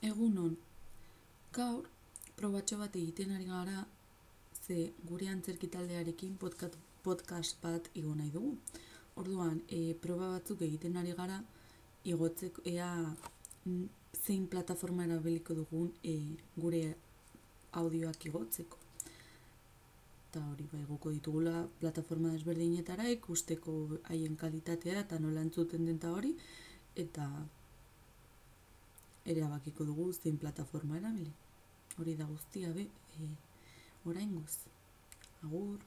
Egunon, gaur probatxo bat egiten ari gara ze gure antzerki taldearekin podcast, podcast bat igo nahi dugu. Orduan, e, proba batzuk egiten ari gara igotzeko ea zein plataforma erabiliko dugun e, gure audioak igotzeko. Eta hori bai goko ditugula plataforma desberdinetara ikusteko haien kalitatea eta nola entzuten den hori eta erabakiko dugu zein plataforma erabili. Hori da guztia be, e, oraingoz. Agur.